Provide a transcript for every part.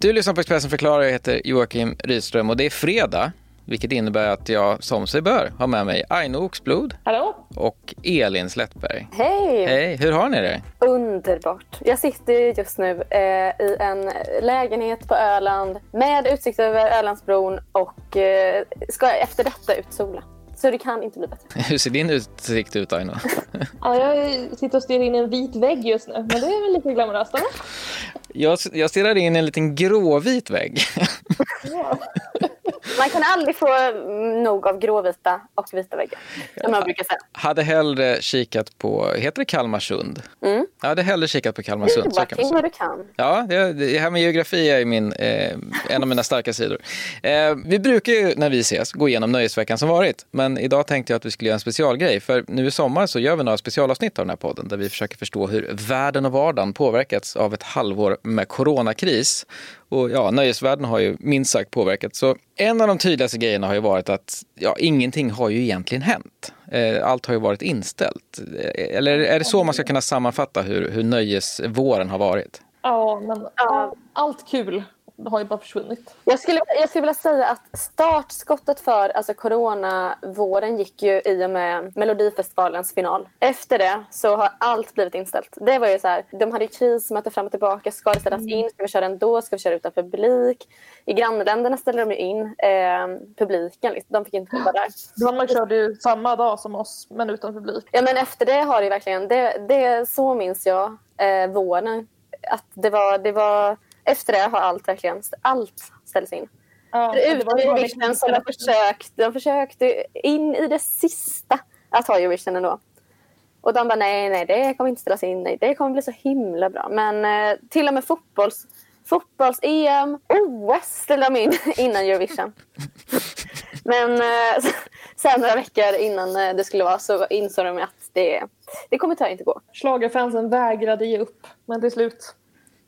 Du lyssnar på Expressen förklarar. Jag heter Joakim Rydström och det är fredag. Vilket innebär att jag som sig bör har med mig Aino Oxblod Hallå? och Elin Slättberg. Hej! Hej, hur har ni det? Underbart. Jag sitter just nu eh, i en lägenhet på Öland med utsikt över Ölandsbron och eh, ska efter detta ut sola. Så det kan inte bli bättre. Hur ser din utsikt ut Aino? Ja, jag sitter och stirrar in i en vit vägg just nu, men det är väl lite glamoröst? Jag, jag stirrar in i en liten gråvit vägg. Ja. Man kan aldrig få mm, nog av gråvita och vita väggar. Som jag brukar säga. Hade hellre kikat på, heter det Kalmarsund? Mm. Jag hade hellre kikat på Kalmarsund. Joakim säga. vad du kan. Ja, det, det här med geografi är min, eh, en av mina starka sidor. Eh, vi brukar ju när vi ses gå igenom nöjesveckan som varit. Men idag tänkte jag att vi skulle göra en specialgrej. För nu i sommar så gör vi några specialavsnitt av den här podden där vi försöker förstå hur världen och vardagen påverkats av ett halvår med coronakris. Och ja, nöjesvärlden har ju minst sagt påverkats. Så en av de tydligaste grejerna har ju varit att ja, ingenting har ju egentligen hänt. Eh, allt har ju varit inställt. Eh, Eller är det så man ska kunna sammanfatta hur, hur nöjesvåren har varit? ja, men allt kul har ju bara försvunnit. Jag skulle, jag skulle vilja säga att startskottet för alltså coronavåren gick ju i och med Melodifestivalens final. Efter det så har allt blivit inställt. Det var ju så här, de hade ju krismöte fram och tillbaka. Ska det ställas in? Ska vi köra ändå? Ska vi köra utan publik? I grannländerna ställde de ju in eh, publiken. Liksom. De fick inte vara där. Danmark körde ju samma dag som oss, men utan publik. Ja, men efter det har det ju verkligen, det, det, så minns jag eh, våren. Att det var, det var, efter det har allt verkligen, allt ställts in. Ja, ju Eurovision som de försökte, de försökte in i det sista att ha Eurovision ändå. Och de bara nej, nej, det kommer inte ställas in, nej, det kommer bli så himla bra. Men eh, till och med fotbolls, fotbolls-EM, OS ställde de in innan Eurovision. Men eh, sen några veckor innan eh, det skulle vara så insåg de att det, det kommer tyvärr inte gå. Schlagerfansen vägrade ge upp, men till slut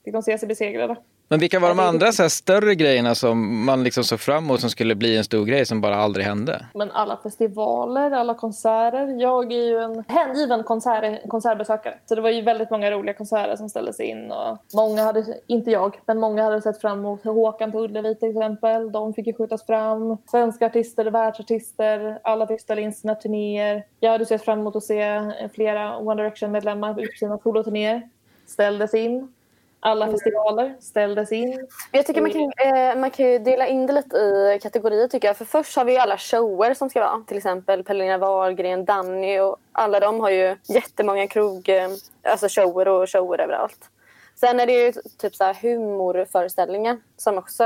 fick de se sig besegrade. Men vilka var de andra så här, större grejerna som man liksom såg fram emot som skulle bli en stor grej som bara aldrig hände? Men alla festivaler, alla konserter. Jag är ju en hängiven konsert, konsertbesökare. Så det var ju väldigt många roliga konserter som ställdes in. Och många hade, inte jag, men många hade sett fram emot Håkan på Ullevi till exempel. De fick ju skjutas fram. Svenska artister, världsartister, alla fick ställa in sina turnéer. Jag hade sett fram emot att se flera One Direction-medlemmar ut sina soloturnéer. Ställdes in. Alla festivaler ställdes in. Jag tycker man kan, eh, man kan ju dela in det lite i kategorier tycker jag. För först har vi ju alla shower som ska vara. Till exempel Pernilla Wahlgren, Danny och alla de har ju jättemånga krog, eh, alltså shower och shower överallt. Sen är det ju typ så här humorföreställningar som också,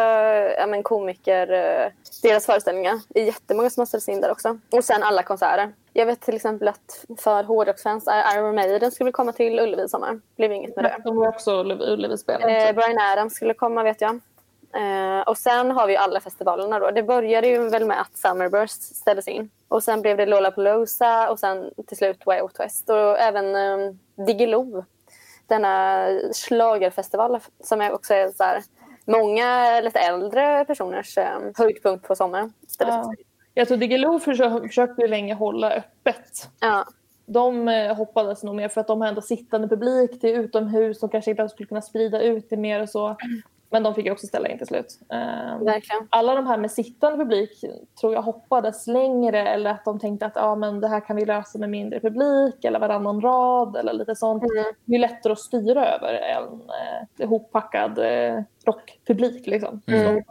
ja men komiker, eh, deras föreställningar. Det är jättemånga som har ställts in där också. Och sen alla konserter. Jag vet till exempel att för hårdrocksfans, är Iron Maiden skulle komma till Ullevi i sommar. Blev inget med det. De var också Ullevi-spelare. Eh, Brian Adams skulle komma vet jag. Eh, och sen har vi ju alla festivalerna då. Det började ju väl med att Summerburst ställdes in. Och sen blev det Lollapalooza och sen till slut Way Out West. Och även eh, Diggiloo. Denna schlagerfestival som är också är så här, många lite äldre personers eh, höjdpunkt på sommaren. Ja. Jag tror Diggiloo försö- försökte ju länge hålla öppet. Ja. De eh, hoppades nog mer för att de har ändå sittande publik till utomhus och kanske ibland skulle kunna sprida ut det mer och så. Men de fick ju också ställa in till slut. Eh, Verkligen. alla de här med sittande publik tror jag hoppades längre eller att de tänkte att ja, men det här kan vi lösa med mindre publik eller varannan rad eller lite sånt. Mm. Det är lättare att styra över en eh, ihoppackad eh, rockpublik. Liksom. Mm. Så,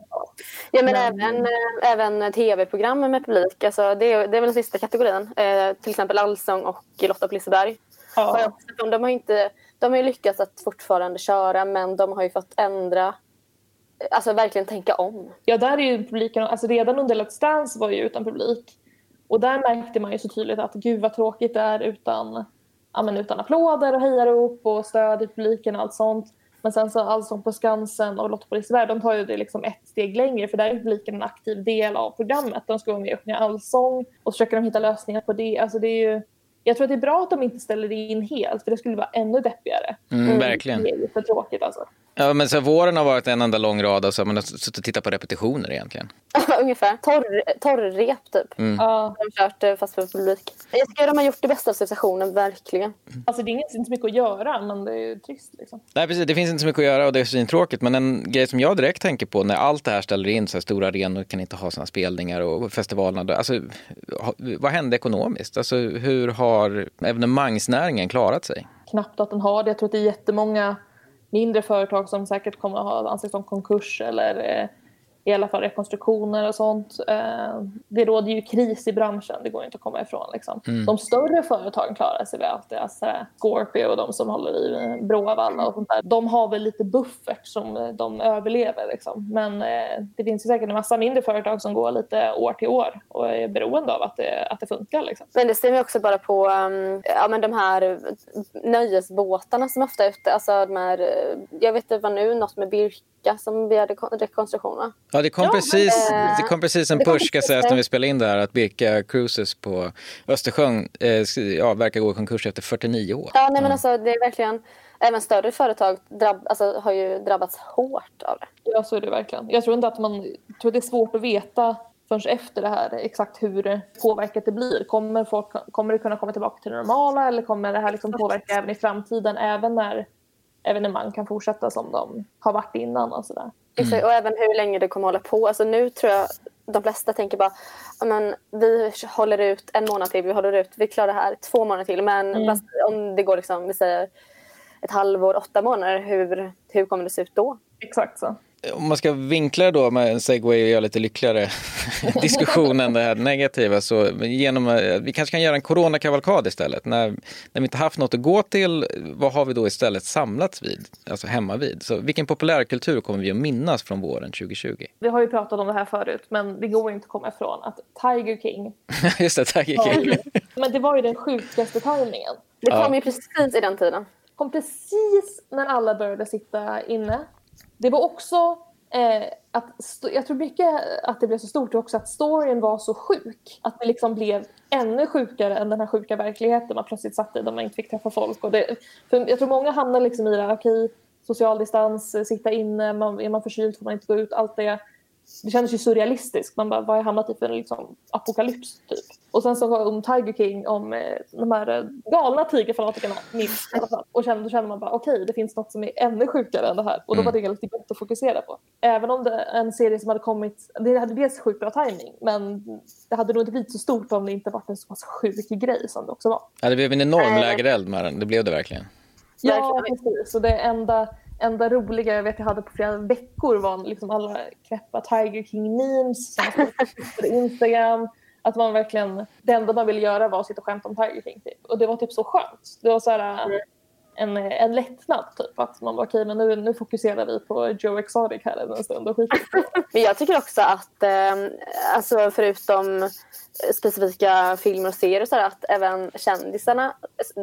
Ja, men Men- även, eh, även tv-program med publik. Alltså, det, är, det är väl den sista kategorin. Eh, till exempel Allsång och Lotta på Liseberg. Ja. De har, inte, de har ju lyckats att fortfarande köra men de har ju fått ändra, alltså verkligen tänka om. Ja, där är ju publiken, alltså redan under Let's Dance var ju utan publik. Och där märkte man ju så tydligt att gud vad tråkigt det är utan, ja, men utan applåder och hejarop och stöd i publiken och allt sånt. Men sen så Allsång på Skansen och Lotta på Liseberg, de tar ju det liksom ett steg längre för där är publiken en aktiv del av programmet. De ska vara med och sjunga allsång och så försöker de hitta lösningar på det. Alltså det är ju, jag tror att det är bra att de inte ställer det in helt för det skulle vara ännu deppigare. Mm, Verkligen. Det är ju för tråkigt alltså. Ja, men så våren har varit en enda lång rad och så har man suttit och tittat på repetitioner egentligen. Ungefär. Torr, torrrep typ. Mm. Ja. De har kört eh, fast för publik. Jag tycker de har gjort det bästa av situationen, verkligen. Alltså det är inte så mycket att göra men det är ju trist liksom. Nej, precis. Det finns inte så mycket att göra och det är svintråkigt. Men en grej som jag direkt tänker på när allt det här ställer in, så här stora arenor kan inte ha sina spelningar och festivalerna. Alltså, ha- vad hände ekonomiskt? Alltså, hur har evenemangsnäringen klarat sig? knappt att den har det. Jag tror att det är jättemånga mindre företag som säkert kommer att ha ansökt om konkurs eller eh, i alla fall rekonstruktioner och sånt. Eh, det råder ju kris i branschen, det går inte att komma ifrån. Liksom. De större företagen klarar sig väl. Alltså, Scorpio och de som håller i Bråvalla och sånt där. De har väl lite buffert som de överlever. Liksom. Men eh, det finns ju säkert en massa mindre företag som går lite år till år och är beroende av att det, att det funkar. Liksom. Men det stämmer också bara på um, ja, men de här nöjesbåtarna som ofta är ute. Alltså de här, eh, jag vet inte vad nu, något med Birka som begärde kon- rekonstruktion va? Ja, det kom, Ja, precis, men, eh, det kom precis en push ska sägas när vi spelade in det här att Birka Cruises på Östersjön eh, ja, verkar gå i konkurs efter 49 år. Ja, nej, men alltså, det är verkligen... Även större företag drabb, alltså, har ju drabbats hårt av det. Ja, så är det verkligen. Jag tror inte att man... Jag tror det är svårt att veta förrän efter det här exakt hur påverkat det blir. Kommer, folk, kommer det kunna komma tillbaka till det normala eller kommer det här liksom påverka även i framtiden även när evenemang kan fortsätta som de har varit innan och sådär. Exakt, Och även hur länge det kommer hålla på. Alltså, nu tror jag de flesta tänker bara "Ja, men vi håller ut en månad till, vi håller ut, vi klarar det här två månader till. Men fast om det går liksom, vi säger ett halvår, åtta månader, hur, hur kommer det se ut då? Exakt så. Om man ska vinkla då med en segway och göra lite lyckligare diskussion än det här negativa så genom, eh, vi kanske kan göra en coronakavalkad istället. När, när vi inte haft något att gå till, vad har vi då istället samlats vid? Alltså hemma vid. Så vilken populärkultur kommer vi att minnas från våren 2020? Vi har ju pratat om det här förut men det går inte att komma ifrån att Tiger King, Just det, Tiger King. men det var ju den sjukaste tajmingen. Det Ja. kom ju precis i den tiden. kom precis när alla började sitta inne. Det var också eh, att, jag tror mycket att det blev så stort också att storyn var så sjuk. Att det liksom blev ännu sjukare än den här sjuka verkligheten man plötsligt satt i där man inte fick träffa folk. Och det, för jag tror många hamnar liksom i det här, okej, social distans, eh, sitta inne, man, är man förkyld får man inte gå ut, allt det. Det kändes ju surrealistiskt. Man bara, vad har jag hamnat i för en liksom, apokalyps typ? Och sen så om Tiger King, om eh, de här eh, galna tigerfanatikerna minst i alla fall. Och kände, då kände man bara, okej, det finns något som är ännu sjukare än det här. Och då var det lite gott att fokusera på. Även om det är en serie som hade kommit, det hade dels sjukt bra timing men det hade nog inte blivit så stort om det inte varit en så pass sjuk grej som det också var. Ja, det blev en enorm lägereld med den, det blev det verkligen. Ja, precis. Och det enda, enda roliga jag vet jag hade på flera veckor var liksom alla knäppa Tiger King-memes som stod på Instagram. Att man verkligen, det enda man ville göra var att sitta och skämta om Tiger King. Typ. Och det var typ så skönt. Det var så här, mm en, en lättnad typ. Att man bara okej, men nu, nu fokuserar vi på Joe Exotic här en stund och skiter i det. Men jag tycker också att, eh, alltså förutom specifika filmer och serier så att även kändisarna,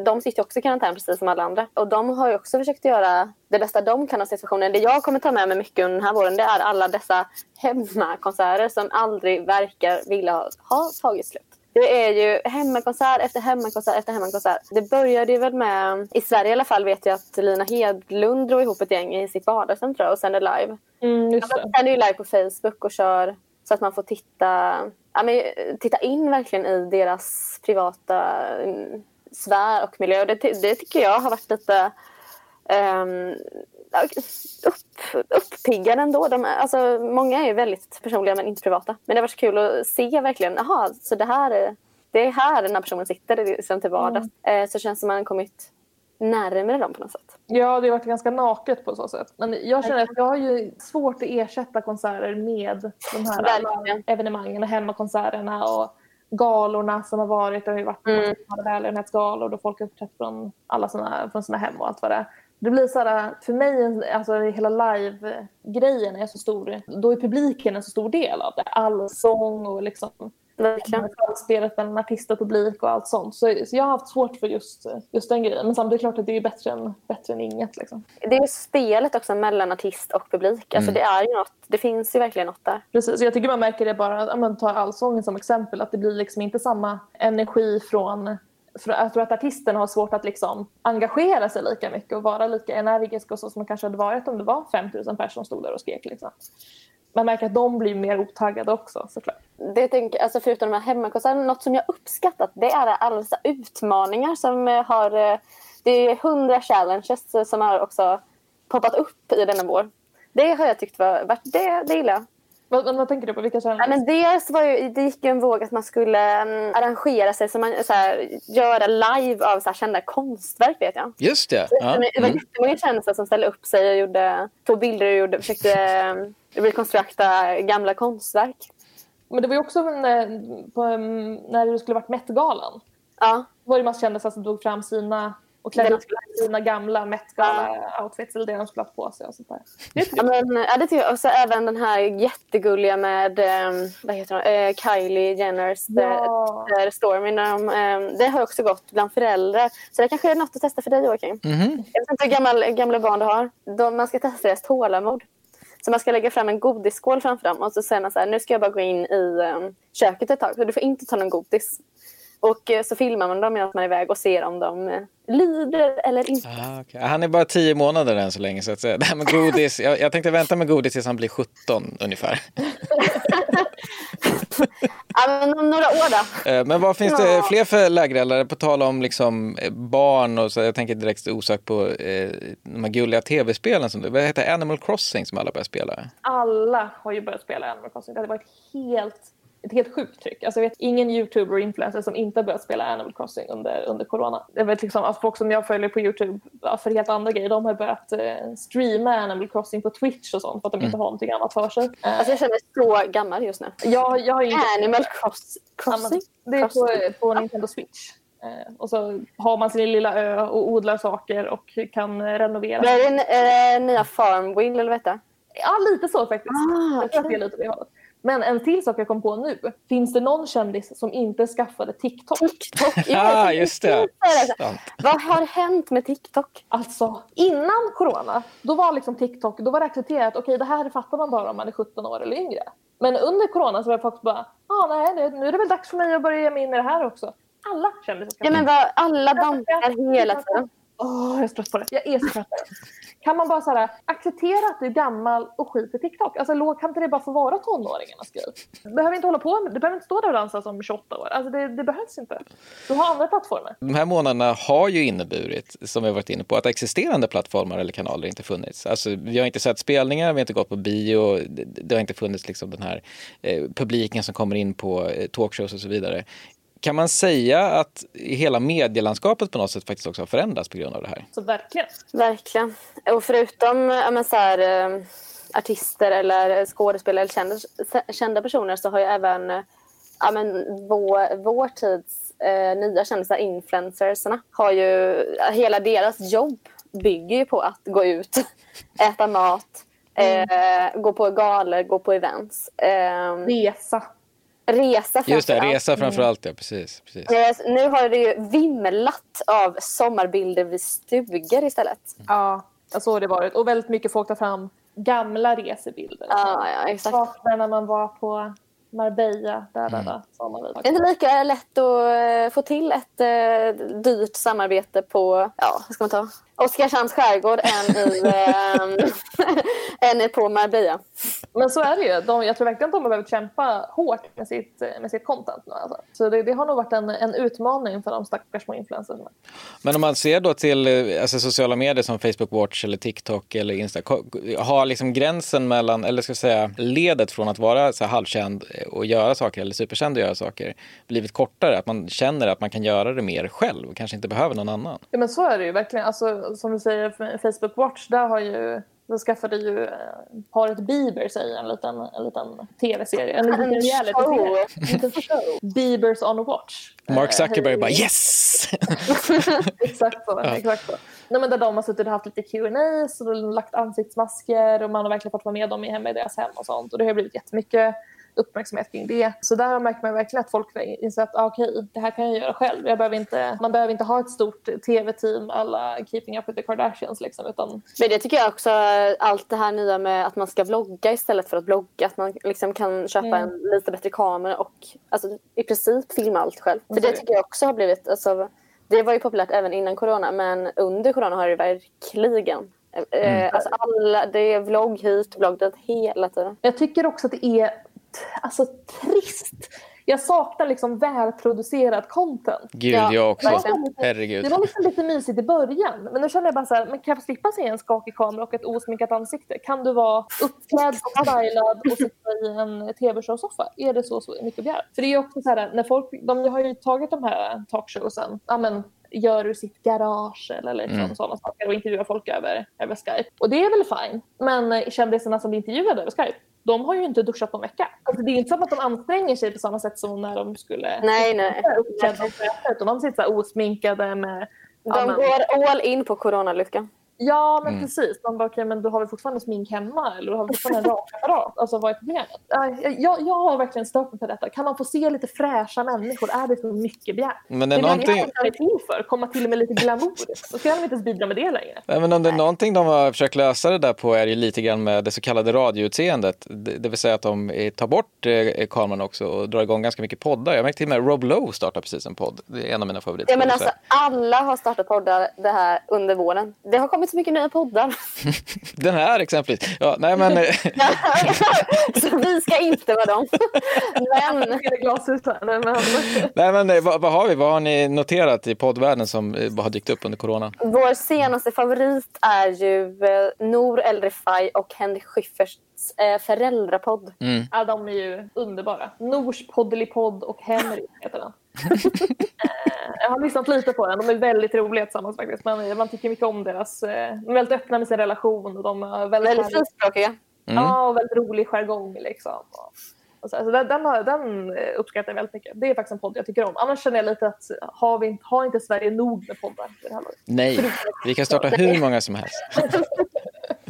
de sitter också i karantän precis som alla andra. Och de har ju också försökt göra det bästa de kan av situationen. Det jag kommer ta med mig mycket under den här våren, det är alla dessa hemmakonserter som aldrig verkar vilja ha tagit slut. Det är ju hemmakonsert efter hemmakonsert efter hemmakonsert. Det började ju väl med, i Sverige i alla fall vet jag att Lina Hedlund drog ihop ett gäng i sitt vardagsrum tror jag och sände live. Mm, just det. Sen är ju live på Facebook och kör så att man får titta, ja, men, titta in verkligen i deras privata mm, sfär och miljö. Det, det tycker jag har varit lite um, upp, uppiggande ändå. De, alltså, många är väldigt personliga men inte privata. Men det har varit kul att se verkligen, jaha, så det här är, det är här den här personen sitter liksom till vardags. Eh, så känns det som man har kommit närmare dem på något sätt. Ja, det har varit ganska naket på så sätt. Men jag känner att jag har ju svårt att ersätta konserter med de här Verkligen. evenemangen och hemmakonserterna och galorna som har varit. Det har ju varit Mm. mm. välgörenhetsgalor då folk har uppträtt från alla sina, från sina hem och allt vad det är. Det blir så här, för mig, alltså hela live-grejen är så stor. Då är publiken en så stor del av det. Allsång och liksom Verkligen. samspelet mellan artist och publik och allt sånt. Så, så jag har haft svårt för just, just den grejen. Men samtidigt är det klart att det är bättre än, bättre än inget. Liksom. Det är ju spelet också mellan artist och publik. Alltså det är ju något, det finns ju verkligen något där. Precis, jag tycker man märker det bara, om man tar allsången som exempel, att det blir liksom inte samma energi från för jag tror att artisterna har svårt att liksom engagera sig lika mycket och vara lika energiska och så som de kanske hade varit om det var 5000 personer som stod där och skrek. Liksom. Man märker att de blir mer otaggade också såklart. Det tänker, alltså förutom de här hemmakonserterna, något som jag uppskattat det är alla dessa utmaningar som har... Eh, det är hundra challenges som har också poppat upp i denna vår. Det har jag tyckt var, det, det gillar jag. Vad, vad, tänker du på? Vilka challenges? Ja, men dels var ju, det gick ju en våg att man skulle um, arrangera sig, så man, så här, göra live av så här, kända konstverk vet jag. Just det. Så, ja. Det var mm. jättemånga kändisar som ställde upp sig och gjorde, tog bilder och gjorde, försökte um, rekonstruera gamla konstverk. Men det var ju också när, på, när det skulle varit Met-galan. Ja. Då var det massa kändisar som tog fram sina och klädde upp sina gamla Met outfits eller det de skulle ha på sig och sånt där. ja, men, ja, det tycker jag. Och så även den här jättegulliga med um, vad heter hon? Uh, Kylie Jenners ja. uh, Stormy. De, um, det har också gått bland föräldrar. Så det kanske är något att testa för dig Joakim. Mm -hmm. Jag vet inte hur gamla, gamla barn du har. De, man ska testa deras tålamod. Så man ska lägga fram en godisskål framför dem och så säger man så här, nu ska jag bara gå in i um, köket ett tag. Så du får inte ta någon godis. Och eh, så filmar man dem medan man är iväg och ser om de eh, lyder eller inte. Ah, okay. Han är bara tio månader än så länge. Så att säga. Det här med godis, jag, jag tänkte vänta med godis tills han blir 17 ungefär. ja, men om några år då. Eh, men vad finns det fler för lägerelder? På tal om liksom barn och så. Jag tänker direkt osökt på eh, de här gulliga tv-spelen. Som, vad heter Animal Crossing som alla börjar spela? Alla har ju börjat spela Animal Crossing. Det hade varit helt ett helt sjukt tryck. Alltså jag vet ingen youtuber och influencer som inte har börjat spela Animal Crossing under, under corona. Jag vet liksom, alltså folk som jag följer på youtube för helt andra grejer, de har börjat eh, streama Animal Crossing på Twitch och sånt för att de mm. inte har någonting annat för sig. Alltså jag känner mig så gammal just nu. Jag, jag har inte... Animal cross, Crossing? Det är på, på Nintendo Switch. Eh, och så har man sin lilla ö och odlar saker och kan renovera. Det är det eh, nya Farmville eller vad heter Ja, lite så faktiskt. Ah, jag tror att det är lite det hållet. Men en till sak jag kom på nu. Finns det någon kändis som inte skaffade TikTok? TikTok? Ja, just det. Vad har hänt med TikTok? Alltså, innan corona, då var liksom TikTok, då var det accepterat, okej okay, det här fattar man bara om man är 17 år eller yngre. Men under corona så var folk bara, ah, nej nu är det väl dags för mig att börja ge mig in i det här också. Alla kändisar Ja men vad, alla dansar hela tiden. Åh, oh, jag är så trött på det. Jag är så trött på det. Kan man bara så här, acceptera att du är gammal och skit i TikTok? Alltså, kan inte det bara få vara tonåringarnas grej? Du behöver inte hålla på med, du behöver inte stå där och dansa som 28 år. Alltså, det, det behövs inte. Du har andra plattformar. De här månaderna har ju inneburit, som vi har varit inne på, att existerande plattformar eller kanaler inte funnits. Alltså, vi har inte sett spelningar, vi har inte gått på bio, det, det har inte funnits liksom den här eh, publiken som kommer in på eh, talkshows och så vidare. Kan man säga att hela medielandskapet på något sätt faktiskt också har förändrats på grund av det här? Så verkligen. Verkligen. Och förutom men, så här, eh, artister eller skådespelare eller kända, kända personer så har ju även ja, men, vår, vår tids eh, nya kändisar, influencersarna, har ju hela deras jobb bygger ju på att gå ut, äta mat, mm. eh, gå på galor, gå på events. Eh, Resa. Resa Just det, resa framförallt ja, precis. precis. Eh, nu har det ju vimlat av sommarbilder vid stugor istället. Ja, så har det varit. Och väldigt mycket folk tar fram gamla resebilder. Ja, ja exakt. Saknar när man var på Marbella, där, där, där. Mm. Det är inte lika lätt att eh, få till ett uh, dyrt samarbete på, ja, vad ska man ta? Oskarshamns skärgård än, i, äh, än på Marbella. Men så är det ju. De, jag tror verkligen att de har behövt kämpa hårt med sitt, med sitt content nu. Alltså. Så det, det, har nog varit en, en utmaning för de stackars små influencerna. Men om man ser då till alltså, sociala medier som Facebook Watch eller TikTok eller Insta. Har liksom gränsen mellan, eller ska jag säga ledet från att vara så här halvkänd och göra saker eller superkänd och göra saker blivit kortare? Att man känner att man kan göra det mer själv och kanske inte behöver någon annan? Ja men så är det ju verkligen. Alltså, som du säger, Facebook Watch, där har ju då skaffade ju eh, paret Bieber sig en liten, en liten tv-serie. En liten reality-serie. Biebers on Watch. Mark eh, Zuckerberg bara yes! exakt så. Ja. Exakt så. Nej, men där de har suttit och haft lite Q&A och lagt ansiktsmasker och man har verkligen fått vara med dem hemma i deras hem och sånt. Och det har blivit jättemycket uppmärksamhet kring det. Så där märker man verkligen att folk inser att ah, okej, okay, det här kan jag göra själv. Jag behöver inte, man behöver inte ha ett stort tv-team alla Keeping Up With The Kardashians. Liksom, utan... Men det tycker jag också, allt det här nya med att man ska vlogga istället för att blogga. Att man liksom kan köpa mm. en lite bättre kamera och alltså, i princip filma allt själv. För det tycker jag också har blivit, alltså, Det var ju populärt även innan corona, men under corona har det verkligen Mm. Alltså alla, det är vlogg hit, vlogg dit hela tiden. Jag tycker också att det är alltså, trist jag saknar liksom välproducerad content. Gud, ja, jag också. Herregud. Det var liksom lite mysigt i början. Men nu känner jag bara så här, men kan jag slippa se en skakig kamera och ett osminkat ansikte? Kan du vara uppklädd och stylad och sitta i en tv-showsoffa? Är det så, så mycket begärt? För det är också så här, när folk, de har ju tagit de här talkshowsen, ja men gör ur sitt garage eller liksom mm. sådana saker och intervjuar folk över, över Skype. Och det är väl fine. Men kändisarna som blir intervjuade över Skype, de har ju inte duschat på en vecka. Alltså, det är inte som att de anstränger sig på samma sätt som när de skulle nej, nej. Utan de sitter så osminkade med... De ja, går all in på coronalyckan. Ja, men mm. precis. Man bara, okay, men du har väl fortfarande smink hemma eller du har fortfarande en rakapparat? Alltså vad är problemet? Jag, jag har verkligen stört mig på detta. Kan man få se lite fräscha människor? Är det så mycket begärt? Men det är, det är någonting... det är till för. Komma till med lite glamour. Då ska de inte ens bidra med det längre. Nej, men om det är någonting de har försökt lösa det där på är ju lite grann med det så kallade radioutseendet. Det, det vill säga att de tar bort eh, kameran också och drar igång ganska mycket poddar. Jag märkte till och med Rob Lowe startar precis en podd. Det är en av mina favoriter. Ja, men alltså, alla har startat poddar det här under våren. Det har kommit så mycket nya poddar. Den här exempelvis. Ja, nej men... Eh, så vi ska inte vara dem. men... nej men eh, vad, vad, har vi? Vad har ni noterat i poddvärlden som eh, har dykt upp under corona? Vår senaste favorit är ju Nor El Refai och Henrik Schyfferts föräldrapodd. Mm. Ja, de är ju underbara. Nors poddelipodd och Henrik heter den. jag har lyssnat lite på den. De är väldigt roliga tillsammans faktiskt. Man, man tycker mycket om deras... Eh, de är väldigt öppna med sin relation. Och de är väldigt, väldigt frispråkiga. Mm. Ja, och väldigt rolig jargong liksom. Och så, alltså, den, den, den uppskattar jag väldigt mycket. Det är faktiskt en podd jag tycker om. Annars känner jag lite att har, vi, har inte Sverige nog med poddar? Nej, vi kan starta hur många som helst.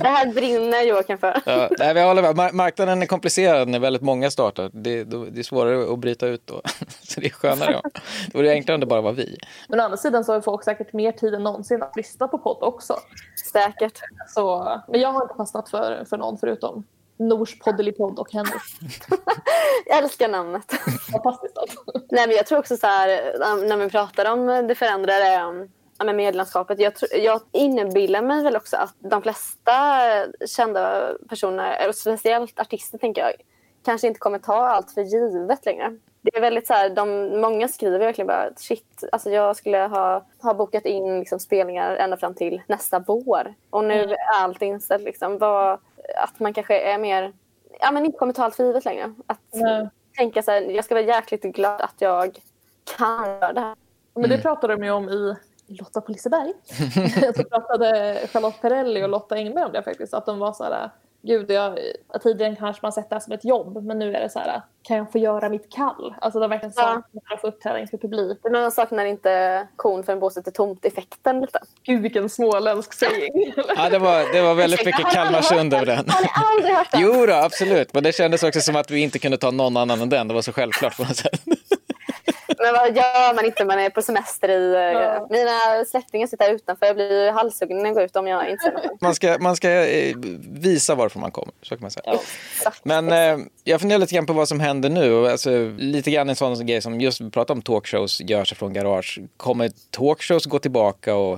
Det här brinner Joakim för. Ja, nej, vi håller med. Marknaden är komplicerad när väldigt många startar. Det, det är svårare att bryta ut då. Så det är skönare. Ja. Det vore enklare om det bara var vi. Men å andra sidan så har folk säkert mer tid än någonsin att lyssna på podd också. Säkert. Så, men jag har inte fastnat för, för någon förutom Nors podd och Henrik. jag älskar namnet. Fantastiskt alltså. Nej, men jag tror också så här, när vi pratar om det förändrade med medlemskapet. Jag, jag inbillar mig väl också att de flesta kända personer, och speciellt artister tänker jag, kanske inte kommer ta allt för givet längre. Det är väldigt så här, de, många skriver verkligen bara shit, alltså jag skulle ha, ha bokat in liksom spelningar ända fram till nästa vår och nu mm. är allt inställt. Liksom. Vad, att man kanske är mer, ja men inte kommer ta allt för givet längre. Att mm. tänka så här, jag ska vara jäkligt glad att jag kan göra det här. Men det mm. pratade de ju om i Lotta på Liseberg. så pratade Charlotte Perrelli och Lotta Engberg om det faktiskt. Att de var så här, gud, jag, tidigare kanske man sett det här som ett jobb, men nu är det så här, kan jag få göra mitt kall? Alltså de verkligen saknar ja. att få uppträda inför publik. Men man saknar inte kon för en båset är tomt-effekten lite. Gud vilken småländsk sägning. ja, det var, det var väldigt mycket Kalmarsund över den. Har ni aldrig hört den? Jo då, absolut. Men det kändes också som att vi inte kunde ta någon annan än den. Det var så självklart på något sätt. Men vad gör man inte när man är på semester i... Ja. Mina släktingar sitter här utanför. Jag blir halshuggen när jag går ut om jag inte Man ska, man ska eh, visa varför man kommer, så kan man säga. Ja. Men eh, jag funderar lite grann på vad som händer nu. Alltså, lite grann en sån grej som just vi pratade om talkshows gör sig från garage. Kommer talkshows gå tillbaka och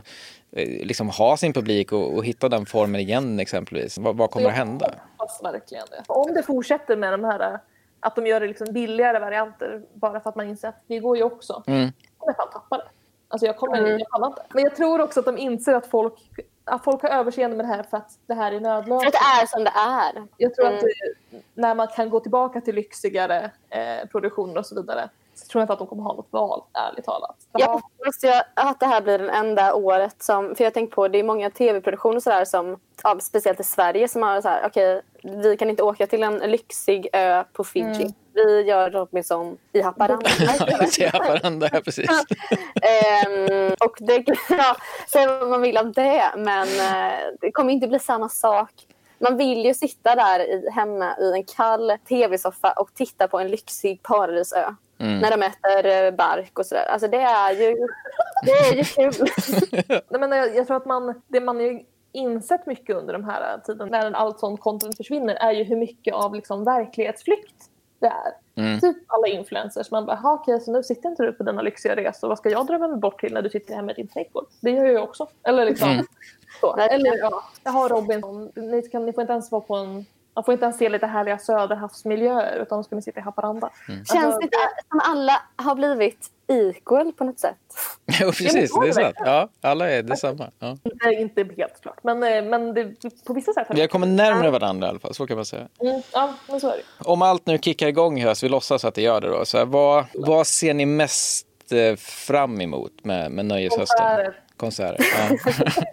eh, liksom ha sin publik och, och, hitta den formen igen exempelvis? Vad, vad kommer att hända? Verkligen. Om det fortsätter med de här att de gör det liksom billigare varianter bara för att man inser att det går ju också. Mm. Jag kommer fan tappa det. Alltså jag kommer mm. jag pallar inte. Men jag tror också att de inser att folk, att folk har överseende med det här för att det här är nödlöst. För att det är som det är. Jag tror mm. att det, när man kan gå tillbaka till lyxigare eh, produktioner och så vidare så tror jag inte att de kommer ha något val, ärligt talat. Jag hoppas ju att det här blir det enda året som, för jag tänker på det är många tv-produktioner sådär som, ja, speciellt i Sverige som har så här, okej, okay, vi kan inte åka till en lyxig ö på Fiji. Mm. Vi gör Robinson i Haparanda. I Haparanda, ja precis. um, och det, ja, säg vad man vill om det, men uh, det kommer inte bli samma sak man vill ju sitta där i, hemma i en kall tv-soffa och titta på en lyxig paradisö. Mm. När de äter eh, bark och sådär. Alltså det är ju, det är ju kul. Nej, men jag, jag, tror att man, det man ju insett mycket under de här tiden när allt sånt content försvinner är ju hur mycket av liksom verklighetsflykt det är. Mm. Typ alla influencers. Man bara, "Ha, okej, så nu sitter inte du på dina lyxiga resor. Vad ska jag drömma mig bort till när du sitter hemma i din trädgård? Det gör jag ju också. Eller liksom. Mm. Så. Eller ja, jag har Robinson. Ni, kan, ni får inte ens vara på en man får inte ens se lite härliga söderhavsmiljöer utan då ska ni sitta i Haparanda. Mm. Känns Alltså, det som alla har blivit equal på något sätt? Jo, precis. Ja, Det är sant. Ja, alla är detsamma. Ja. Det är inte helt klart, men, eh, men det, på vissa sätt har Vi har kommit närmare varandra i alla fall, så kan man säga. Mm, ja, men så är det. Om allt nu kickar igång i höst, vi låtsas att det gör det då, så här, vad, vad ser ni mest eh, fram emot med, med nöjeshösten? Konserter. Konserter.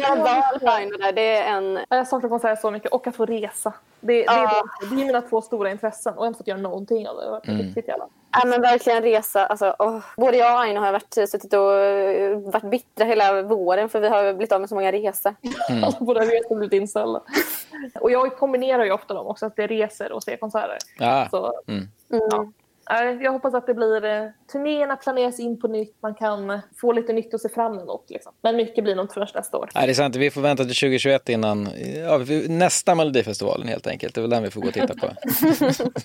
Ja. Naval där, det är en... Jag saknar konserter så mycket och att få resa. Det, det, är, Ja. det är mina två stora intressen och jag har inte fått göra någonting av det. Det har varit Mm. riktigt jävla. Ja, men verkligen resa. Alltså, åh. Både jag och Aino har varit, suttit och eh, varit bittra hela våren för vi har blivit av med så många resor. Mm. Alla våra resor har blivit inställda. Och jag kombinerar ju ofta dem också, att det är resor och se konserter. Ja. Så, Mm. ja. Jag hoppas att det blir... eh, Turnéerna planeras in på nytt. Man kan få lite nytt att se fram emot. Liksom. Men mycket blir nog inte förrän nästa år. Nej, det är sant. Vi får vänta till 2021 innan ja, nästa Melodifestivalen helt enkelt. Det är väl den vi får gå och titta på.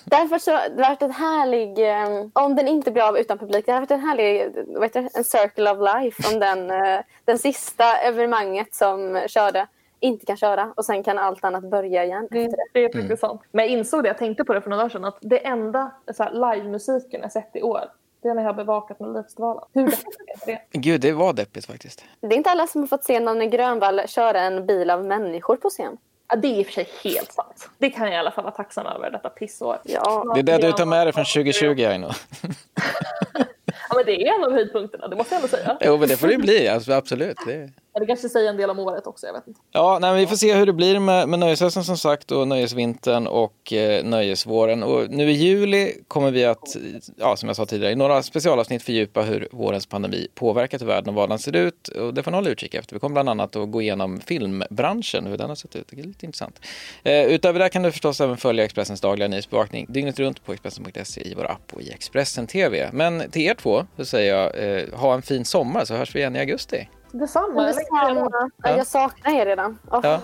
Därför så det har varit en härlig, eh, om den inte blir av utan publik, det har varit en härlig, vad heter en circle of life om den, eh, den sista evenemanget som körde inte kan köra och sen kan allt annat börja igen Det, efter det. det är faktiskt sant. Men jag insåg det, jag tänkte på det för några dagar sedan, att det enda så här, livemusiken jag sett i år, det är när jag har bevakat Melodifestivalen. Hur deppigt är det? Gud, det var deppigt faktiskt. Det är inte alla som har fått se Nanne Grönvall köra en bil av människor på scen. Ja, det är i och för sig helt sant. Det kan jag i alla fall vara tacksam över detta pissår. Ja, Det är det du tar med dig från 2020, Aino. Ja, men det är en av höjdpunkterna, det måste jag ändå säga. Jo, men det får det ju bli. Alltså, absolut. Det... Det kanske säger en del om året också, jag vet inte. Ja, nej, men vi får se hur det blir med, med nöjeshösten som sagt och nöjesvintern och eh, nöjesvåren. Och nu i juli kommer vi att, ja, som jag sa tidigare, i några specialavsnitt fördjupa hur vårens pandemi påverkat världen och vad den ser ut. Och det får ni hålla utkik efter. Vi kommer bland annat att gå igenom filmbranschen, hur den har sett ut. Det är lite intressant. Eh, utöver det kan du förstås även följa Expressens dagliga nyhetsbevakning dygnet runt på Expressen.se i vår app och i Expressen TV. Men till er två så säger jag, eh, ha en fin sommar så hörs vi igen i augusti. Detsamma. Detsamma. Ja, Jag saknar er redan. Åh. Ja.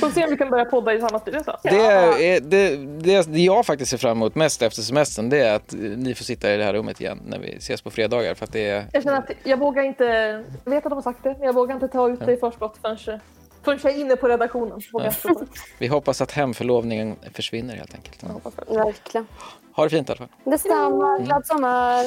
Får se om vi kan börja podda i samma studio. så. Det, är, det, det, det jag faktiskt ser fram emot mest efter semestern det är att ni får sitta i det här rummet igen när vi ses på fredagar. För att det är, Jag känner att jag vågar inte, jag vet att de har sagt det, men jag vågar inte ta ut det i förskott förrän, förrän jag är inne på redaktionen. Det. vi hoppas att hemförlovningen försvinner helt enkelt. Verkligen. Ha det fint i alla fall. Detsamma. Glad sommar.